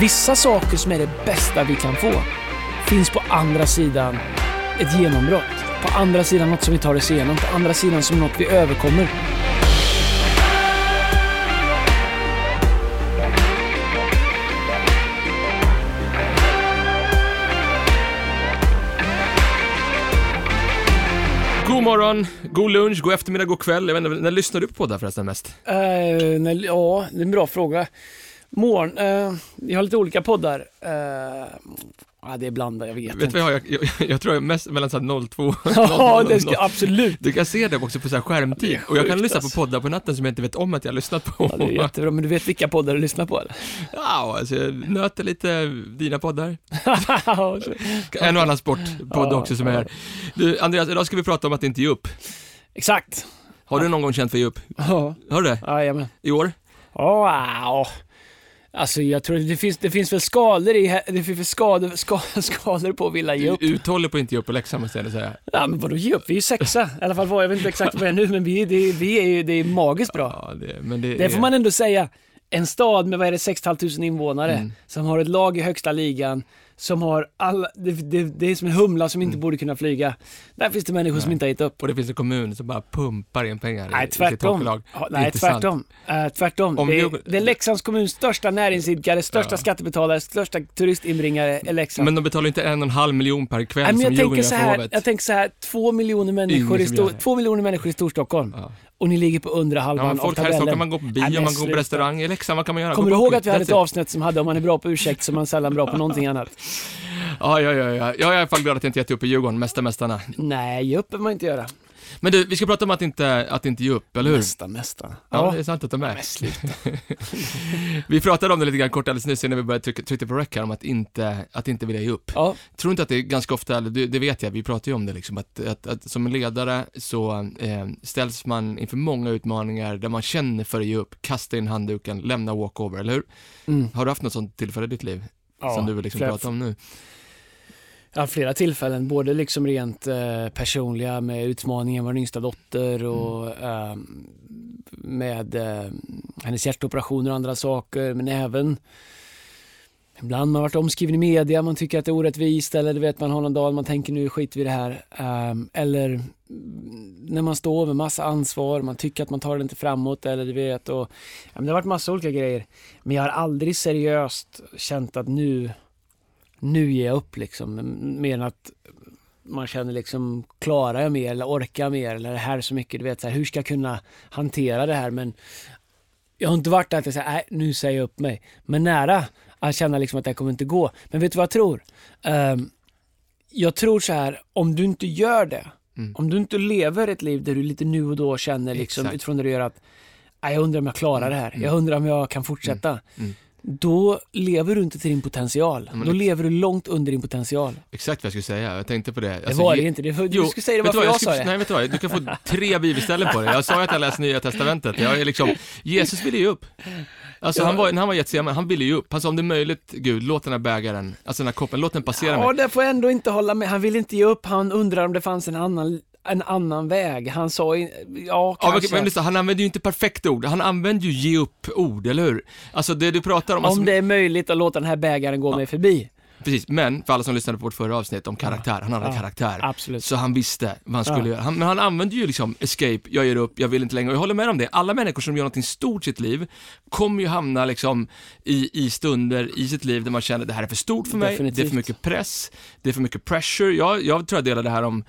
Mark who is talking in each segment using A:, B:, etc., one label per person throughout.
A: Vissa saker som är det bästa vi kan få finns på andra sidan ett genombrott. På andra sidan något som vi tar oss igenom. På andra sidan som något vi överkommer.
B: God morgon, god lunch, god eftermiddag, god kväll. Jag vet inte, när lyssnar du på poddar förresten mest?
A: Uh, när, ja, det är en bra fråga. Morgon, uh, jag har lite olika poddar. Uh, ja, det är blandat, jag vet,
B: vet inte. Vad jag, jag, jag, jag tror jag är mest mellan såhär 02
A: Ja, det ska absolut.
B: Du kan se det också på så här skärmtid. Och jag kan lyssna på
A: alltså.
B: poddar på natten som jag inte vet om att jag har lyssnat på.
A: Ja, det är jättebra, men du vet vilka poddar du lyssnar på eller?
B: Ja, alltså jag nöter lite dina poddar. en och annan sportpodd också som är Du, Andreas, idag ska vi prata om att inte ge upp.
A: Exakt.
B: Har du någon gång känt för att ge upp?
A: Ja,
B: Har du det?
A: jajamän.
B: I år?
A: Wow. Alltså jag tror det finns, det finns väl skador i, det finns väl skador, ska, skador på att vilja ge upp.
B: Uthållig på att inte ge upp på läxan måste jag säga.
A: Ja men vadå ge upp? Vi är ju sexa. I alla fall var, jag vet inte exakt vad jag är nu men vi, det, vi är ju, det är magiskt bra.
B: Ja, det, det,
A: Det
B: är...
A: får man ändå säga. En stad med, vad är det, 6 500 invånare,
B: Mm.
A: som har ett lag i högsta ligan, som har alla, det, det, det är som en humla som inte
B: Mm.
A: borde kunna flyga. Där finns det människor som
B: Nej.
A: inte har gett upp.
B: Och det finns en kommun som bara pumpar in pengar i-
A: Nej,
B: i sitt hockeylag.
A: Ja, nej, tvärtom. Uh, tvärtom.
B: Om
A: det, är,
B: Djurgården-
A: det är Leksands kommuns största näringsidkare, största
B: Ja.
A: skattebetalare, största turistinbringare är Leksand.
B: Men de betalar inte en och en halv miljon per kväll
A: Nej, men
B: som
A: jag,
B: Djurgården
A: här,
B: hovet.
A: jag tänker så här, två miljoner människor, i
B: som
A: stor, två miljoner människor i Storstockholm
B: Ja.
A: Och ni ligger på undre
B: Ja,
A: halvan
B: men
A: av
B: folk i
A: tabellen.
B: Stockholm, man går på bio,
A: Nej, men
B: man går på restaurang. I Leksand, vad kan man göra?
A: Kommer
B: Gå
A: du ihåg att vi hade ett avsnitt som hade om man är bra på ursäkt så är man sällan bra på någonting annat?
B: Ja, ja, ja, ja. Jag är i alla fall glad att jag inte gett upp i Djurgården, mesta mästarna.
A: Nej, ge upp behöver man inte göra.
B: Men du, vi ska prata om att inte, att inte ge upp, eller hur?
A: Mesta, mesta.
B: Ja, det är sant att de är.
A: Men sluta.
B: Vi pratade om det lite grann kort alldeles nyss innan vi började trycka, trycka på rec här, om att inte, att inte vilja ge upp.
A: Ja,
B: Tror inte att det är ganska ofta, eller det, det vet jag, vi pratar ju om det liksom, att, att, att som ledare så eh, ställs man inför många utmaningar där man känner för att ge upp, kasta in handduken, lämna walkover, eller hur?
A: mm.
B: Har du haft något sånt tillfälle i ditt liv?
A: ja
B: som du vill liksom
A: flera,
B: prata om nu?
A: Har flera tillfällen, både liksom rent eh, personliga med utmaningen med min yngsta dotter och eh, med eh, hennes hjärtoperationer och andra saker, men även Ibland har man varit omskriven i media, man tycker att det är orättvist eller du vet man har någon dag man tänker nu skiter vi det här. Ehm, eller mm, när man står med massa ansvar, man tycker att man tar det inte framåt eller du vet och ja, det har varit massa olika grejer. Men jag har aldrig seriöst känt att nu nu ger jag upp liksom. Mer än att man känner liksom, klarar jag mer eller orkar jag mer eller är det här så mycket, du vet så här, hur ska jag kunna hantera det här men jag har inte varit där att jag säger, nej nu säger jag upp mig. Men nära att känna liksom att det här kommer inte gå. Men vet du vad jag tror? Ehm, jag tror så här, om du inte gör det,
B: Mm.
A: om du inte lever ett liv där du lite nu och då känner liksom
B: Exakt.
A: utifrån det du gör att, nej jag undrar om jag klarar det här,
B: Mm.
A: jag undrar om jag kan fortsätta.
B: Mm.
A: Då lever du inte till din potential.
B: Ja, men
A: Då
B: ex-
A: lever du långt under din potential.
B: Exakt vad jag skulle säga, jag tänkte på det.
A: Det
B: Alltså,
A: var
B: ge-
A: det inte. Det, du
B: Jo,
A: skulle säga det
B: du
A: varför
B: vad,
A: jag,
B: skulle-
A: sa det.
B: Nej, vet du vad, du kan få tre bibelställen på det. Jag sa ju att jag läst Nya Testamentet. Jag är liksom, Jesus ville ju upp. Alltså
A: Ja.
B: han var, när han var Getsemane, han ville ju upp. Han sa om det är möjligt, Gud, låt den här bägaren, alltså den här koppen, låt den passera
A: Ja,
B: mig.
A: det får jag ändå inte hålla med. Han vill inte ge upp. Han undrar om det fanns en annan, en annan väg. Han sa, in, ja
B: Ja,
A: kanske.
B: men, men lyssna, han använder ju inte perfekta ord, han använder ju ge upp-ord, eller hur? Alltså det du pratar om, alltså,
A: om det är möjligt att låta den här bägaren gå mig förbi.
B: precis, men för alla som lyssnade på vårt förra avsnitt om karaktär, han hade
A: Ja.
B: karaktär.
A: Absolut.
B: Så han visste vad han skulle
A: Ja.
B: göra. Han, men han använde ju liksom escape, jag ger upp, jag vill inte längre. Och jag håller med om det. Alla människor som gör någonting stort i sitt liv kommer ju hamna liksom i, i stunder i sitt liv där man känner det här är för stort för mig, det är
A: Definitivt.
B: för mycket press, det är för mycket pressure. Jag, jag tror jag delade det här om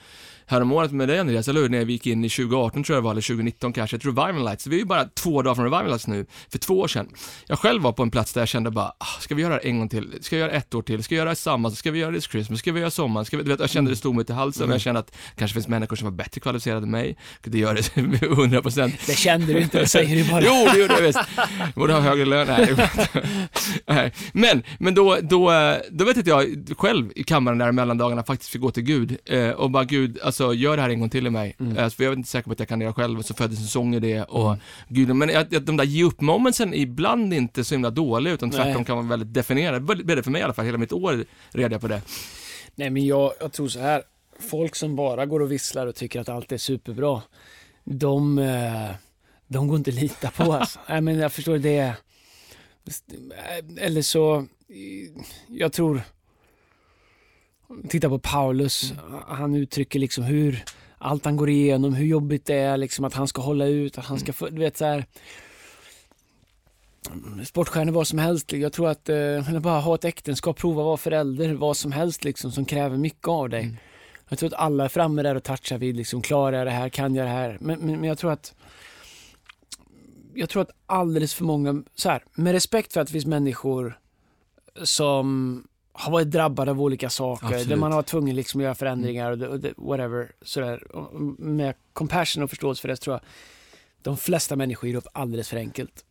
B: häromåret med dig Andreas, eller hur? När vi gick in i 2018 tror jag det var, eller 2019 kanske, ett Revival Lights. Vi är ju bara två dagar från Revival Lights nu, för två år sedan. Jag själv var på en plats där jag kände bara, ah, ska vi göra det en gång till? Ska vi göra ett år till? Ska vi göra samma? Ska vi göra This Christmas? Ska vi göra sommaren? Ska vi, du vet, jag kände det stod mig till halsen, men jag kände att det kanske finns människor som var bättre kvalificerade än mig. Det gör det 100 procent.
A: Det kände du inte, det säger du bara.
B: Jo, det gjorde jag visst. Borde ha högre lön. Nej. Men, men då, då, då vet inte jag själv i kammaren där mellan dagarna faktiskt fick gå till Gud eh, och bara Gud, alltså gör det här en gång till i mig.
A: Mm.
B: Eh, för jag är inte säker på att jag kan det själv, så föddes en sång i det och Gud, men att, att de där ge upp momentsen är ibland inte så himla dåliga utan tvärtom
A: Nej.
B: kan vara väldigt definierade. Det blev det för mig i alla fall, hela mitt år red jag på det.
A: Nej men jag, jag tror så här. Folk som bara går och visslar och tycker att allt är superbra. De, eh, de går inte att lita på alltså. Nej men jag förstår det. Eller så, jag tror, titta på Paulus, han uttrycker liksom hur allt han går igenom, hur jobbigt det är liksom att han ska hålla ut, att han ska få, du vet så här, sportstjärnor, vad som helst. Jag tror att, eh, bara ha ett äktenskap, prova vara förälder, vad som helst liksom som kräver mycket av dig.
B: Mm.
A: Jag tror att alla är framme där och touchar vid, liksom, klarar jag det här, kan jag det här? Men, men, men jag tror att jag tror att alldeles för många, så här, med respekt för att det finns människor som har varit drabbade av olika saker,
B: Absolut.
A: där man har varit tvungen liksom att göra förändringar och, och whatever, sådär. Och Med compassion och förståelse för det så tror jag de flesta människor ger upp alldeles för enkelt.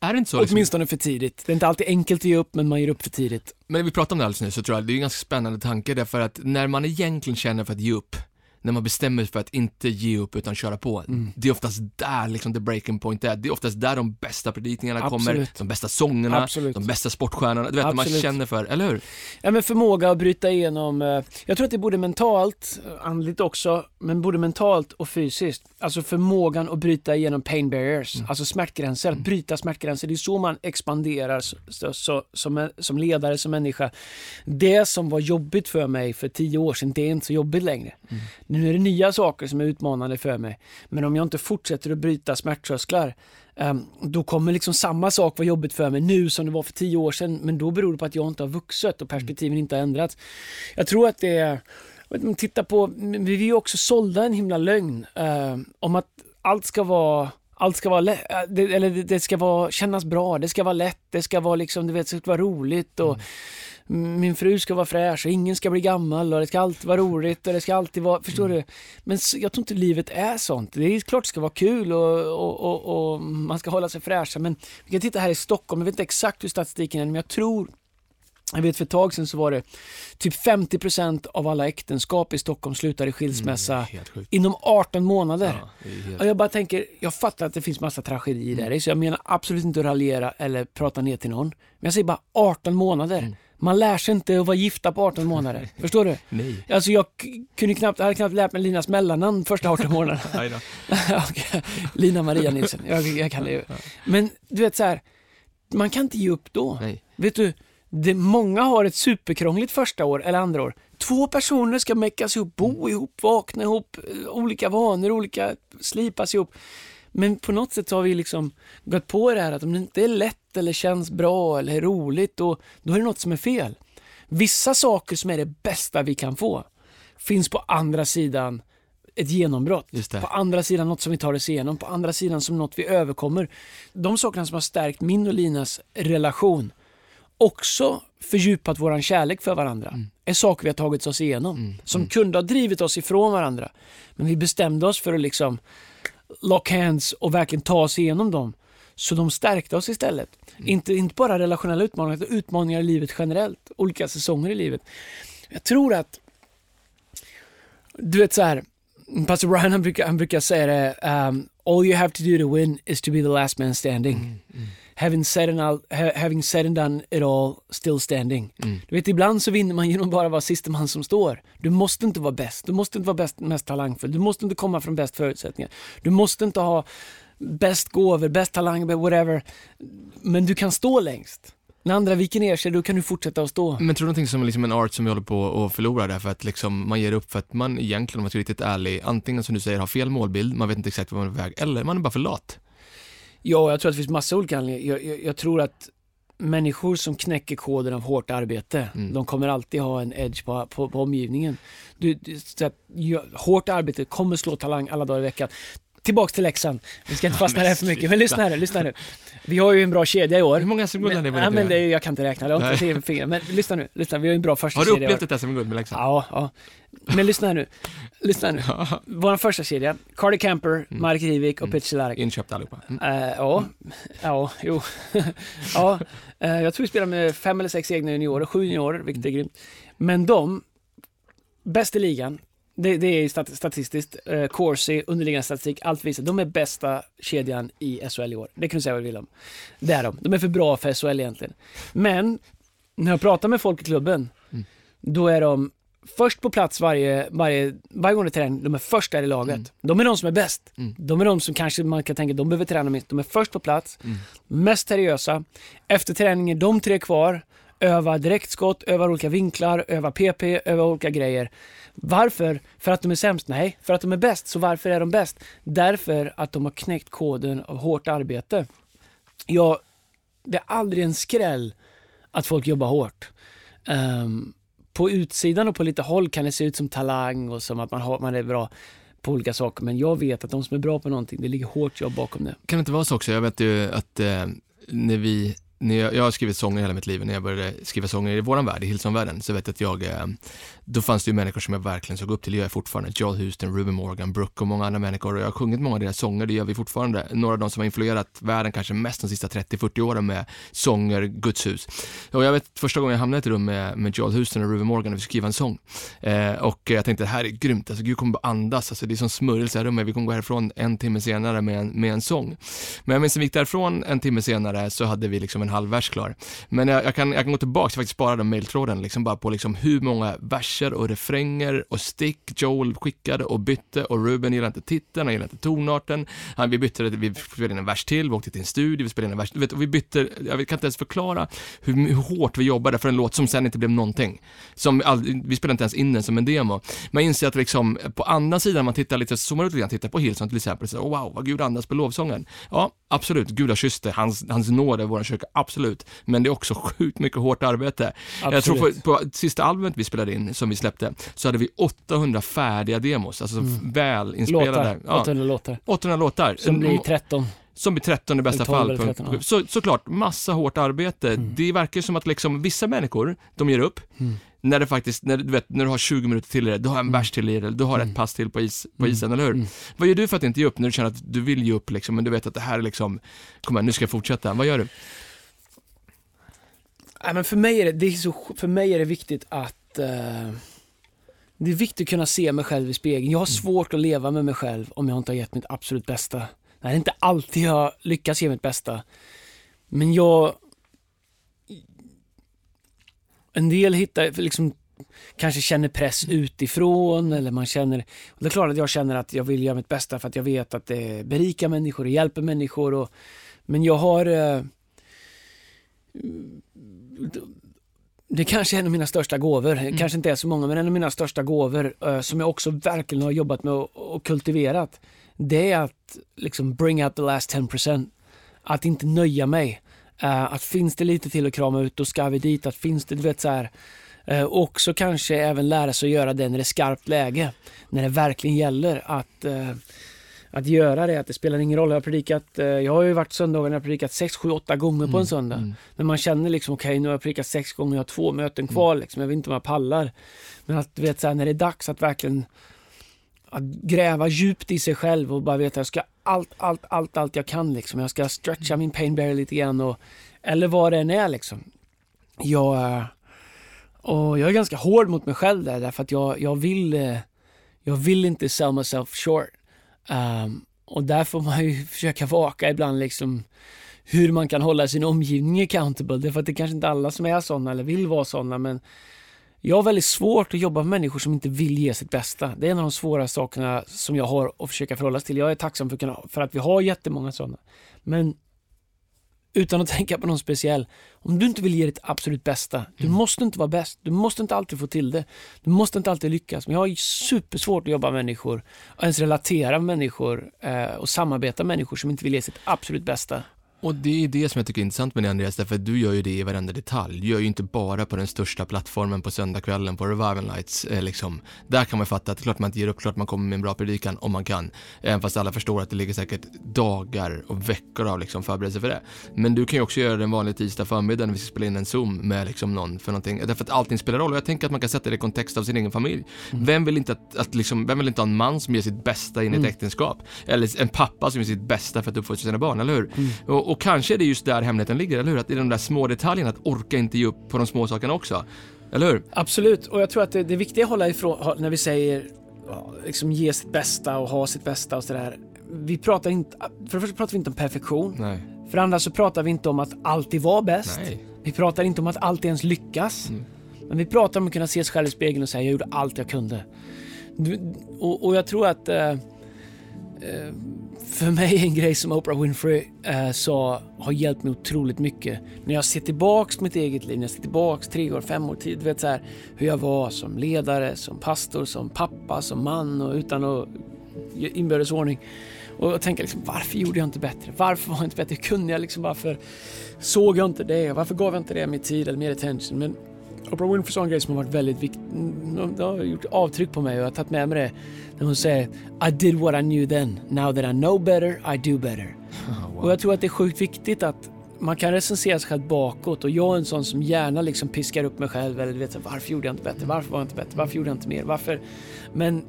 B: Är det inte så? Liksom,
A: Åtminstone för tidigt. Det är inte alltid enkelt att ge upp, men man ger upp för tidigt.
B: men vi pratade om det alldeles nyss, så tror jag det är en ganska spännande tanke därför att när man egentligen känner för att ge upp, när man bestämmer sig för att inte ge upp utan köra på.
A: Mm.
B: Det är oftast där liksom the breaking point är. Det är oftast där de bästa predikningarna kommer,
A: Absolut.
B: de bästa sångerna,
A: Absolut.
B: de bästa sportstjärnorna. Du vet, när man
A: Absolut.
B: känner för, eller hur?
A: Ja, men förmåga att bryta igenom, eh, jag tror att det är både mentalt, eh, andligt också, men både mentalt och fysiskt. Alltså förmågan att bryta igenom pain barriers,
B: Mm.
A: alltså smärtgränser, att bryta smärtgränser. Det är så man expanderar så, så, så, som, som ledare, som människa. Det som var jobbigt för mig för tio år sedan, det är inte så jobbigt längre.
B: Mm.
A: Nu är det nya saker som är utmanande för mig. Men om jag inte fortsätter att bryta smärttrösklar, ehm, då kommer liksom samma sak vara jobbigt för mig nu som det var för tio år sedan. Men då beror det på att jag inte har vuxit och perspektiven inte har ändrats. Jag tror att det är, titta på, vi är ju också sålda en himla lögn eh, om att allt ska vara allt ska vara lätt, eh, det, eller det- ska vara, kännas bra, det ska vara lätt, det ska vara liksom, du vet, det ska vara roligt och mm min fru ska vara fräsch och ingen ska bli gammal och det ska alltid vara roligt och det ska alltid vara, förstår du? Men jag tror inte livet är sånt. Det är klart det ska vara kul och, och, och, och man ska hålla sig fräscha men vi kan titta här i Stockholm, jag vet inte exakt hur statistiken är men jag tror jag vet för ett tag sedan så var det typ 50% av alla äktenskap i Stockholm slutar i skilsmässa
B: sjukt.
A: inom 18 månader.
B: Ja, helt...
A: Jag bara tänker, jag fattar att det finns massa tragedier där så jag menar absolut inte att raljera eller prata ner till någon. Men jag säger bara 18 månader. Man lär sig inte att vara gifta på 18 månader. Förstår du?
B: Nej.
A: Alltså jag kunde knappt, jag hade knappt lärt mig Linas mellannamn första 18 månaderna. Lina Maria Nilsson, jag, jag kan det ju. Men du vet så här, man kan inte ge upp då.
B: Nej.
A: Vet du, det, många har ett superkrångligt första år eller andra år. Två personer ska meckas ihop, bo ihop, vakna ihop, eh, olika vanor, olika slipas ihop. Men på något sätt har vi liksom gått på det här att om det inte är lätt eller känns bra eller är roligt, då, då är det något som är fel. Vissa saker som är det bästa vi kan få finns på andra sidan ett genombrott. På andra sidan något som vi tar oss igenom, på andra sidan som något vi överkommer. De sakerna som har stärkt min och Linas relation, också fördjupat våran kärlek för varandra, är saker vi har tagit oss igenom. Som kunde ha drivit oss ifrån varandra. Men vi bestämde oss för att liksom lock hands och verkligen ta oss igenom dem. Så de stärkte oss istället. Inte, inte bara relationella utmaningar, utan utmaningar i livet generellt. Olika säsonger i livet. Jag tror att, du vet så här, Pastor Brian han brukar, han brukar säga det, um, all you have to do to win is to be the last man standing. Having, said and all, ha, having said and done it all, still standing. Du vet, ibland så vinner man genom bara att vara sista man som står. Du måste inte vara bäst, du måste inte vara bäst, mest talangfull, du måste inte komma från bäst förutsättningar. Du måste inte ha bäst gåvor, bäst talang, whatever. Men du kan stå längst. När andra viker ner sig, då kan du fortsätta att stå.
B: Men tror du någonting som är liksom en art som vi håller på att förlora där för att liksom man ger upp för att man egentligen, om man ska vara riktigt ärlig, antingen som du säger har fel målbild, man vet inte exakt vad man är på väg, eller man är bara för lat.
A: Ja, jag tror att det finns massa olika anledningar. Jag, jag, jag tror att människor som knäcker koden av hårt arbete,
B: Mm.
A: de kommer alltid ha en edge på, på, på omgivningen. Du, du, så ja, hårt arbete kommer slå talang alla dagar i veckan. Tillbaks till läxan. Vi ska inte fastna
B: men
A: där för mycket. Men lyssna här nu, lyssna nu. Vi har ju en bra kedja i år.
B: Hur många SM-guld har ni vunnit
A: ja, men det är, jag kan inte räkna, jag har inte fingrar. Men lyssna nu, lyssna. Vi har ju en bra första
B: Har du
A: kedja i år.
B: upplevt ett SM-guld med Leksand?
A: Ja, ja. Men lyssna här nu. Lyssna nu. Vår första kedja, Cardi Camper, Mark Rivik och Peter Cehlarik.
B: Inköpt allihopa. Mm.
A: Eh, ja, ja, jo. ja, eh, jag tror vi spelar med fem eller sex egna juniorer, sju juniorer, vilket är grymt. Men de, bäst i ligan, det, det är stat, statistiskt, eh, Corsi, underliggande statistik, allt visar, de är bästa kedjan i SHL i år. Det kan du säga vad du vill om. Det är de. De är för bra för SHL egentligen. Men, när jag pratar med folk i klubben,
B: Mm.
A: då är de först på plats varje, varje, varje gång det tränar, de är först där i laget.
B: Mm.
A: De är de som är bäst.
B: Mm.
A: De är de som kanske man kan tänka, de behöver träna minst. De är först på plats,
B: Mm.
A: mest seriösa. Efter träningen, de tre kvar, öva direktskott, öva olika vinklar, öva PP, öva olika grejer. Varför? För att de är sämst? Nej, för att de är bäst. Så varför är de bäst? Därför att de har knäckt koden av hårt arbete. Ja, det är aldrig en skräll att folk jobbar hårt. Um, på utsidan och på lite håll kan det se ut som talang och som att man, har, man är bra på olika saker. Men jag vet att de som är bra på någonting, det ligger hårt jobb bakom det.
B: Kan det inte vara så också? Jag vet ju att eh, när vi, när jag, jag har skrivit sånger hela mitt liv, när jag började skriva sånger i våran värld, i Hillsong-världen, så vet jag att jag, eh, då fanns det ju människor som jag verkligen såg upp till, det gör jag fortfarande, Joel Houston, Ruben Morgan, Brooke och många andra människor och jag har sjungit många av deras sånger, det gör vi fortfarande. Några av de som har influerat världen kanske mest de sista 30-40 åren med sånger, Guds hus. Och jag vet första gången jag hamnade i ett rum med, med Joel Houston och Ruben Morgan och vi skulle skriva en sång. Eh, och jag tänkte det här är grymt, alltså Gud kommer bara andas, alltså det är som smörjelse i rummet, vi kommer gå härifrån en timme senare med en, med en sång. Men jag minns när vi gick därifrån en timme senare så hade vi liksom en en halv vers klar. Men jag, jag, kan, jag kan gå tillbaka, och faktiskt spara den mejltråden liksom bara på liksom hur många verser och refränger och stick Joel skickade och bytte och Ruben gillade inte titeln, han gillade inte tonarten. Han, vi bytte, vi spelade in en vers till, vi åkte till en studio, vi spelade in en vers, vet, och vi bytte, jag kan inte ens förklara hur, hur hårt vi jobbade för en låt som sen inte blev någonting. Som all, vi spelade inte ens in den som en demo. Man inser att liksom, på andra sidan, man tittar lite, zoomar ut lite grann, tittar på Hillsong till exempel, så, oh, wow, vad Gud andas på lovsången. Ja, absolut, Gud har kysst det, hans, hans nåd är vår kyrka, absolut. Men det är också sjukt mycket hårt arbete. Jag tror på, på sista albumet vi spelade in, som vi släppte, så hade vi 800 färdiga demos, alltså
A: Mm.
B: väl inspelade.
A: Låtar,
B: Ja,
A: 800 låtar.
B: 800 låtar.
A: Som blir
B: Mm,
A: 13.
B: som blir 13 i bästa
A: Eller 12
B: fall.
A: eller
B: På,
A: 13,
B: på,
A: ja.
B: så, såklart, massa hårt arbete.
A: Mm.
B: Det verkar som att liksom, vissa människor, de ger upp.
A: Mm.
B: När det faktiskt, när, du vet, när du har 20 minuter till i det, du har en
A: Mm.
B: vers till i det, du har
A: Mm.
B: ett pass till på, is, på
A: Mm.
B: isen, eller hur?
A: Mm.
B: Vad gör du för att inte ge upp när du känner att du vill ge upp liksom, men du vet att det här är liksom, kom igen, nu ska jag fortsätta. Vad gör du?
A: Nej, men för, mig är det, det är så, för mig är det viktigt att eh, det är viktigt att kunna se mig själv i spegeln. Jag har svårt att leva med mig själv om jag inte har gett mitt absolut bästa. Det är inte alltid jag lyckas ge mitt bästa. Men jag... En del hittar, liksom, kanske känner press utifrån eller man känner... Och det är klart att jag känner att jag vill göra mitt bästa för att jag vet att det berikar människor och hjälper människor. Och, men jag har... Eh, det kanske är en av mina största gåvor, det kanske inte är så många, men en av mina största gåvor eh, som jag också verkligen har jobbat med och, och kultiverat. Det är att liksom bring out the last 10%. Att inte nöja mig. Eh, att finns det lite till att krama ut, då ska vi dit. Att finns det, du vet så här. Eh, också kanske även lära sig att göra det när det är skarpt läge. När det verkligen gäller att att göra det, att det spelar ingen roll. Jag har predikat, eh, jag har ju varit söndagar när jag predikat 6, 7, 8 gånger på en söndag.
B: Mm.
A: När man känner liksom, okej nu har jag predikat sex gånger, jag har två möten kvar liksom, jag vet inte om jag pallar. Men att du vet så här, när det är dags att verkligen att gräva djupt i sig själv och bara veta att jag ska allt, allt, allt, allt jag kan liksom. Jag ska stretcha min pain barrier lite grann och, eller vad det än är liksom. Jag, eh, och jag är ganska hård mot mig själv där, därför att jag, jag vill, eh, jag vill inte sell myself short. Um, och där får man ju försöka vaka ibland liksom hur man kan hålla sin omgivning accountable. Det är för att det kanske inte alla som är sådana eller vill vara sådana men jag har väldigt svårt att jobba med människor som inte vill ge sitt bästa. Det är en av de svåra sakerna som jag har att försöka förhålla sig till. Jag är tacksam för, att för att vi har jättemånga sådana. Men utan att tänka på någon speciell. Om du inte vill ge ditt absolut bästa, du
B: Mm.
A: måste inte vara bäst. Du måste inte alltid få till det. Du måste inte alltid lyckas. Men jag har supersvårt att jobba med människor och ens relatera med människor eh, och samarbeta med människor som inte vill ge sitt absolut bästa.
B: Och det är det som jag tycker är intressant med det Andreas, därför att du gör ju det i varenda detalj. Du gör ju inte bara på den största plattformen på söndagskvällen på Revival Nights. Eh, liksom. Där kan man fatta att det är klart man inte ger upp, klart man kommer med en bra predikan om man kan. Även fast alla förstår att det ligger säkert dagar och veckor av liksom förberedelse för det. Men du kan ju också göra det en vanlig tisdag förmiddag när vi ska spela in en Zoom med liksom någon för någonting. Därför att allting spelar roll och jag tänker att man kan sätta det i kontext av sin egen familj. Vem vill inte att, att liksom, vem vill inte ha en man som ger sitt bästa in i ett
A: Mm.
B: äktenskap? Eller en pappa som ger sitt bästa för att uppfostra sina barn, eller hur?
A: Mm.
B: Och, och kanske är det just där hemligheten ligger, eller hur? Att i de där små detaljerna, att orka inte ge upp på de små sakerna också. Eller hur?
A: Absolut, och jag tror att det, det viktiga att hålla ifrån när vi säger liksom ge sitt bästa och ha sitt bästa och sådär. Vi pratar inte, för det första pratar vi inte om perfektion.
B: Nej.
A: För det andra så pratar vi inte om att alltid vara bäst.
B: Nej.
A: Vi pratar inte om att alltid ens lyckas.
B: Mm.
A: Men vi pratar om att kunna se sig själv i spegeln och säga jag gjorde allt jag kunde. Du, och, och jag tror att eh, eh, för mig en grej som Oprah Winfrey eh, sa har hjälpt mig otroligt mycket. När jag ser tillbaks på mitt eget liv, när jag ser tillbaks tre år, fem år tid, du vet så här, hur jag var som ledare, som pastor, som pappa, som man och utan att inbördes ordning. Och jag tänker liksom, varför gjorde jag inte bättre? Varför var jag inte bättre? Hur kunde jag liksom? Varför såg jag inte det? Varför gav jag inte det mer tid eller mer attention? Men Oprah Winfrey sa en grej som har varit väldigt viktig. Det har gjort avtryck på mig och jag har tagit med mig det. När hon säger I did what I knew then. Now that I know better, I do better. Oh, wow. Och jag tror att det är sjukt viktigt att man kan recensera sig själv bakåt och jag är en sån som gärna liksom piskar upp mig själv eller vet varför gjorde jag inte bättre? Varför var jag inte bättre? Varför gjorde jag inte mer? Varför? Men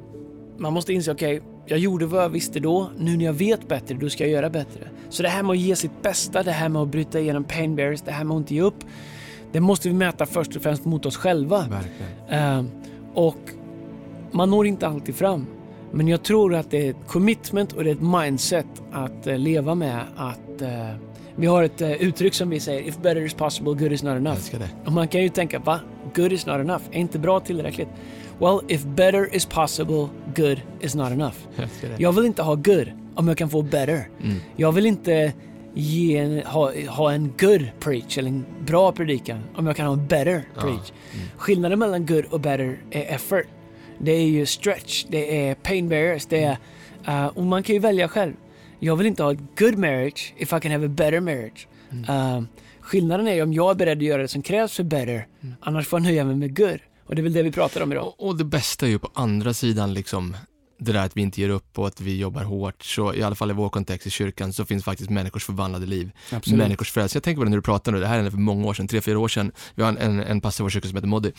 A: man måste inse, okej, okay, jag gjorde vad jag visste då. Nu när jag vet bättre, då ska jag göra bättre. Så det här med att ge sitt bästa, det här med att bryta igenom pain barriers, det här med att inte ge upp. Det måste vi mäta först och främst mot oss själva. Uh, och man når inte alltid fram. Men jag tror att det är ett commitment och det är ett mindset att uh, leva med att uh, vi har ett uttryck som vi säger If better is possible, good is not enough. Och man kan ju tänka, va? Good is not enough? Är inte bra tillräckligt? Well, if better is possible, good is not enough. Jag vill inte ha good om jag kan få better. Mm. Jag vill inte ge ha, ha en good preach, eller en bra predikan, om jag kan ha en better preach. Mm. Skillnaden mellan good och better är effort. Det är ju stretch, det är pain barriers, det är... Uh, och man kan ju välja själv. Jag vill inte ha ett good marriage if I can have a better marriage. Mm. Uh, skillnaden är om jag är beredd att göra det som krävs för better, mm. annars får jag nöja mig med good. Och det är väl det vi pratar om idag.
B: Och, och det bästa är ju på andra sidan liksom det där att vi inte ger upp och att vi jobbar hårt, så i alla fall i vår kontext i kyrkan så finns faktiskt människors förvandlade liv. Absolut. Människors frälse. Jag tänker på det när du pratar nu, det här hände för många år sedan, tre, fyra år sedan. Vi har en, en, en pastor i vår kyrka som heter Moddi.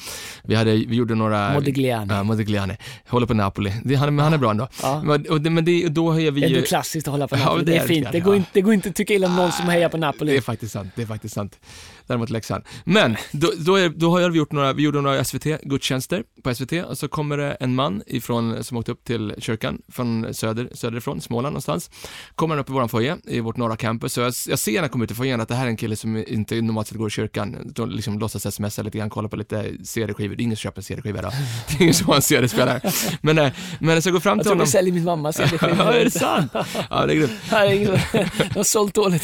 B: Vi, hade, vi gjorde några...
A: Modigliani.
B: Ja, Modigliani. Håller på Napoli. Det, han, han är bra ändå. Ja. Men, och det, men det, då är vi
A: Det är klassiskt att hålla på Napoli. Ja, det, det, är fint. Det går, inte, det går inte att tycka illa om någon som hejar på Napoli.
B: Det är faktiskt sant. Det är faktiskt sant däremot Leksand. Men, då, då, är, då har vi gjort några, vi gjorde några SVT-gudstjänster på SVT och så kommer det en man ifrån, som åkte upp till kyrkan från söder, söderifrån, Småland någonstans. Kommer han upp i våran foyer, i vårt norra campus, så jag, jag ser när han kommer ut i foajén att det här är en kille som inte normalt sett går i kyrkan, då liksom låtsas smsa lite grann, kolla på lite CD-skivor, det är ingen som köper en CD-skiva då. Det är ingen som har en CD-spelare. Men, eh, men så jag går fram till honom.
A: Jag tror säljer min mamma CD-skivor.
B: ja, är det sant? Ja, det är grymt.
A: De har sålt dåligt.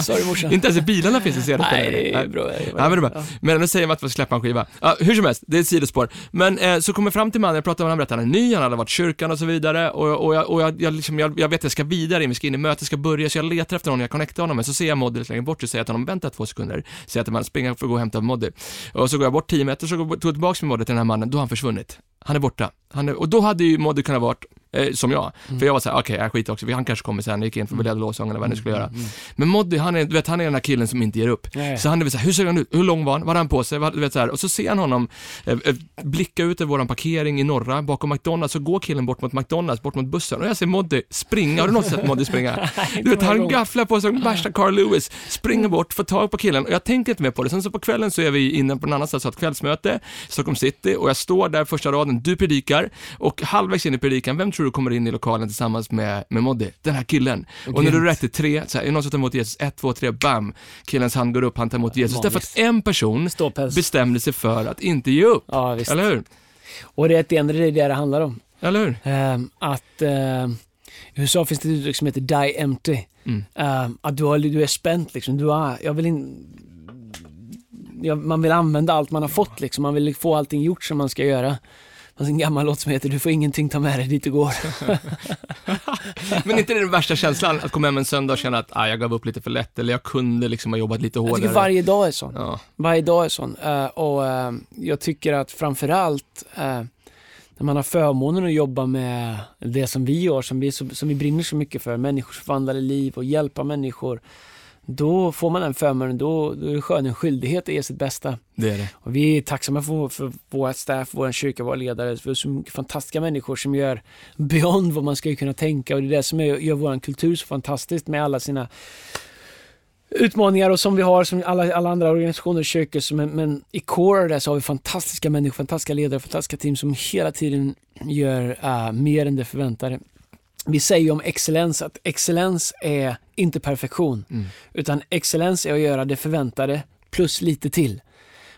A: Sorry morsan.
B: Inte ens i bilarna finns det CD-spelare
A: är bra.
B: Ja, men, det är bra. men nu säger man att man ska släppa en skiva. Ja, hur som helst, det är ett sidospår. Men eh, så kommer jag fram till mannen, jag pratar med honom, han berättar han är ny, han hade varit i kyrkan och så vidare och, och, jag, och jag, jag, liksom, jag, jag vet att jag ska vidare vi ska in i mötet, ska börja, så jag letar efter honom, jag connectar honom, men så ser jag Moddy längre bort, så säger jag till honom, vänta två sekunder, säger till honom, springa för att gå och hämta Moddy. Och så går jag bort tio meter, så går jag tillbaka med Moddy till den här mannen, då har han försvunnit. Han är borta. Han är, och då hade ju Moddy kunnat varit Eh, som jag. Mm. För jag var såhär, okej, okay, jag skiter också, han kanske kommer sen, jag gick in för att leda lovsången eller vad han skulle göra. Mm, mm. Men Moddy, han är, du vet, han är den här killen som inte ger upp. Nej. Så han är väl såhär, hur ser han ut? Hur lång var han? Vad hade han på sig? Vad, du vet, så och så ser han honom eh, eh, blicka ut över våran parkering i norra, bakom McDonalds, så går killen bort mot McDonalds, bort mot bussen, och jag ser Moddy springa. Har du någonsin sett Moddy springa? du vet, han gafflar på sig värsta Carl Lewis, springer bort, får tag på killen, och jag tänker inte mer på det. Sen så på kvällen så är vi inne på en annan ställe, så ett kvällsmöte, Stockholm city, och jag står där första raden, du predikar, och halvvägs in i predikan, vem tror du kommer in i lokalen tillsammans med, med Moddy, den här killen. Okay. Och när du rätt till tre, så här, är det någon som tar emot Jesus, ett, två, tre, bam, killens hand går upp, han tar emot Jesus. Magiskt. Därför att en person
A: Ståpäls.
B: bestämde sig för att inte ge upp.
A: Ja.
B: Eller hur?
A: Och det är ett det är det det handlar om.
B: Eller hur?
A: Uh, att uh, i USA finns det ett uttryck som heter die empty. Mm. Uh, att du, har, du är spänt liksom. Du har, jag vill in, jag, man vill använda allt man har fått liksom. Man vill få allting gjort som man ska göra fanns en gammal låt som heter Du får ingenting ta med dig dit du går.
B: Men inte det den värsta känslan, att komma hem en söndag och känna att ah, jag gav upp lite för lätt, eller jag kunde liksom ha jobbat lite hårdare?
A: Jag tycker varje dag är sån. Ja. Varje dag är sån. Uh, och uh, jag tycker att framförallt uh, när man har förmånen att jobba med det som vi gör, som vi, som, som vi brinner så mycket för, människors förvandlade liv och hjälpa människor då får man den förmånen, då, då är det skön en skyldighet att ge sitt bästa.
B: Det är det.
A: Och vi är tacksamma för, för vårt staff, vår kyrka, våra ledare, för så mycket fantastiska människor som gör beyond vad man ska kunna tänka och det är det som gör vår kultur så fantastisk med alla sina utmaningar och som vi har som alla, alla andra organisationer och kyrkor. Men, men i core där så har vi fantastiska människor, fantastiska ledare, fantastiska team som hela tiden gör uh, mer än det förväntade vi säger om excellens att excellens är inte perfektion, mm. utan excellens är att göra det förväntade plus lite till.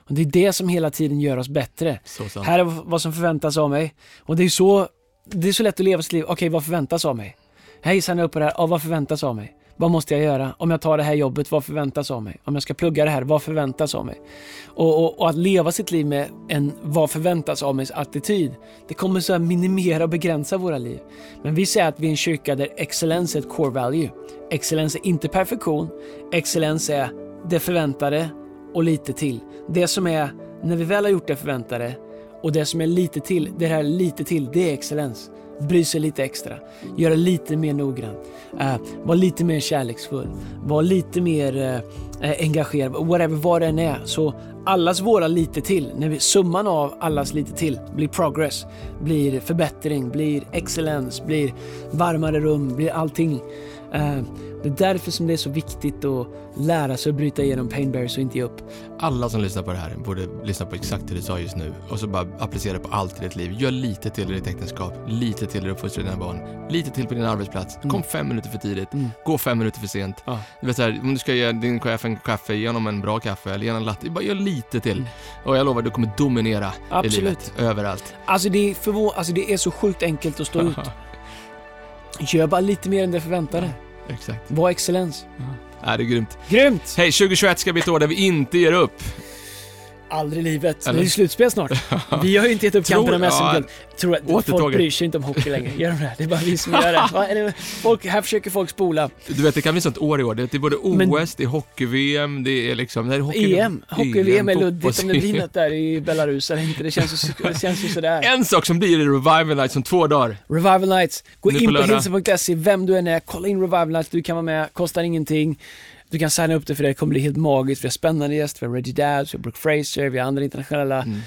A: Och det är det som hela tiden gör oss bättre. Här är vad som förväntas av mig. Och det är så, det är så lätt att leva sitt liv. Okej, vad förväntas av mig? Hej, signar upp på det här. Ja, vad förväntas av mig? Vad måste jag göra? Om jag tar det här jobbet, vad förväntas av mig? Om jag ska plugga det här, vad förväntas av mig? Och, och, och att leva sitt liv med en vad förväntas av mig attityd, det kommer så att minimera och begränsa våra liv. Men vi säger att vi är en kyrka där excellens är ett core value. Excellens är inte perfektion, excellens är det förväntade och lite till. Det som är, när vi väl har gjort det förväntade och det som är lite till, det här lite till, det är excellens. Bry sig lite extra, göra lite mer noggrant, uh, äh, vara lite mer kärleksfull, vara lite mer uh, engagerad, whatever, vad det än är. Så allas våra lite till, när vi, summan av allas lite till blir progress, blir förbättring, blir excellens, blir varmare rum, blir allting. Uh, det är därför som det är så viktigt att lära sig att bryta igenom pain barriers och inte ge upp.
B: Alla som lyssnar på det här borde lyssna på exakt det du sa just nu och så bara applicera det på allt i ditt liv. Gör lite till i ditt äktenskap, lite till i att uppfostra dina barn, lite till på din arbetsplats. Kom
A: Mm.
B: fem minuter för tidigt,
A: Mm.
B: gå fem minuter för sent.
A: Ja.
B: Vet så här, om du ska ge din chef en kaffe, ge honom en bra kaffe eller ge en latte. Bara gör lite till.
A: Mm.
B: Och jag lovar, du kommer dominera i
A: Absolut.
B: livet. Överallt.
A: Alltså det, är förvå- alltså det är så sjukt enkelt att stå ut. Gör bara lite mer än det förväntade.
B: Exakt.
A: Var excellens.
B: Ja, det är grymt.
A: Grymt!
B: Hej, 2021 ska bli ett år där vi inte ger upp.
A: Aldrig i livet.
B: Eller?
A: Det är ju slutspel snart. Vi har ju inte gett upp
B: Tror-
A: kampen om
B: ja.
A: SM-guld. Tror att folk bryr sig inte om hockey längre. Gör de det? Det är bara vi som gör det. Är folk, här försöker folk spola.
B: Du vet, det kan bli sånt år i år. Det är både OS,
A: Men-
B: det är hockey-VM, det är liksom... Är hockey
A: EM. Hockey-VM är
B: EM,
A: luddigt om det blir något där i Belarus eller inte. Det känns ju, det känns ju sådär.
B: En sak som blir i Revival Night om två dagar.
A: Revival Nights. Gå
B: Nu
A: in på hilsen.se, vem du än är, kolla in Revival Nights, du kan vara med, kostar ingenting. Du kan signa upp dig för det, det kommer bli helt magiskt. Vi har spännande gäster, vi har Reggie Dabbs, vi har Brooke Fraser, vi har andra internationella
B: Mm.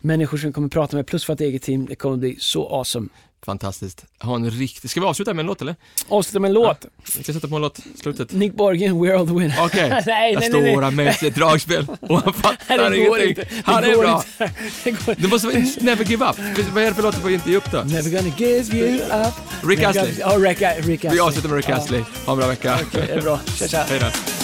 A: människor som kommer prata med, plus vårt eget team. Det kommer bli så awesome.
B: Fantastiskt. Ha en riktig... Ska vi avsluta med en låt eller?
A: Avsluta med en låt.
B: Vi ska sätta på en låt, slutet.
A: Nick Borgen, We're all the winner.
B: Okej.
A: nej, nej,
B: Där
A: nej,
B: står han med sitt dragspel och han fattar
A: det
B: ingenting.
A: inte. Det
B: Han är bra.
A: inte. Det går
B: Det måste vara Never Give Up. Vad är det för låt du får inte ge upp då?
A: Never gonna give you up.
B: Rick Astley.
A: Ja, Rick, Rick Astley.
B: Vi avslutar med Rick
A: Ja.
B: Astley. Ha en bra vecka.
A: Okej, det är bra. Tja, tja.
B: Hej då.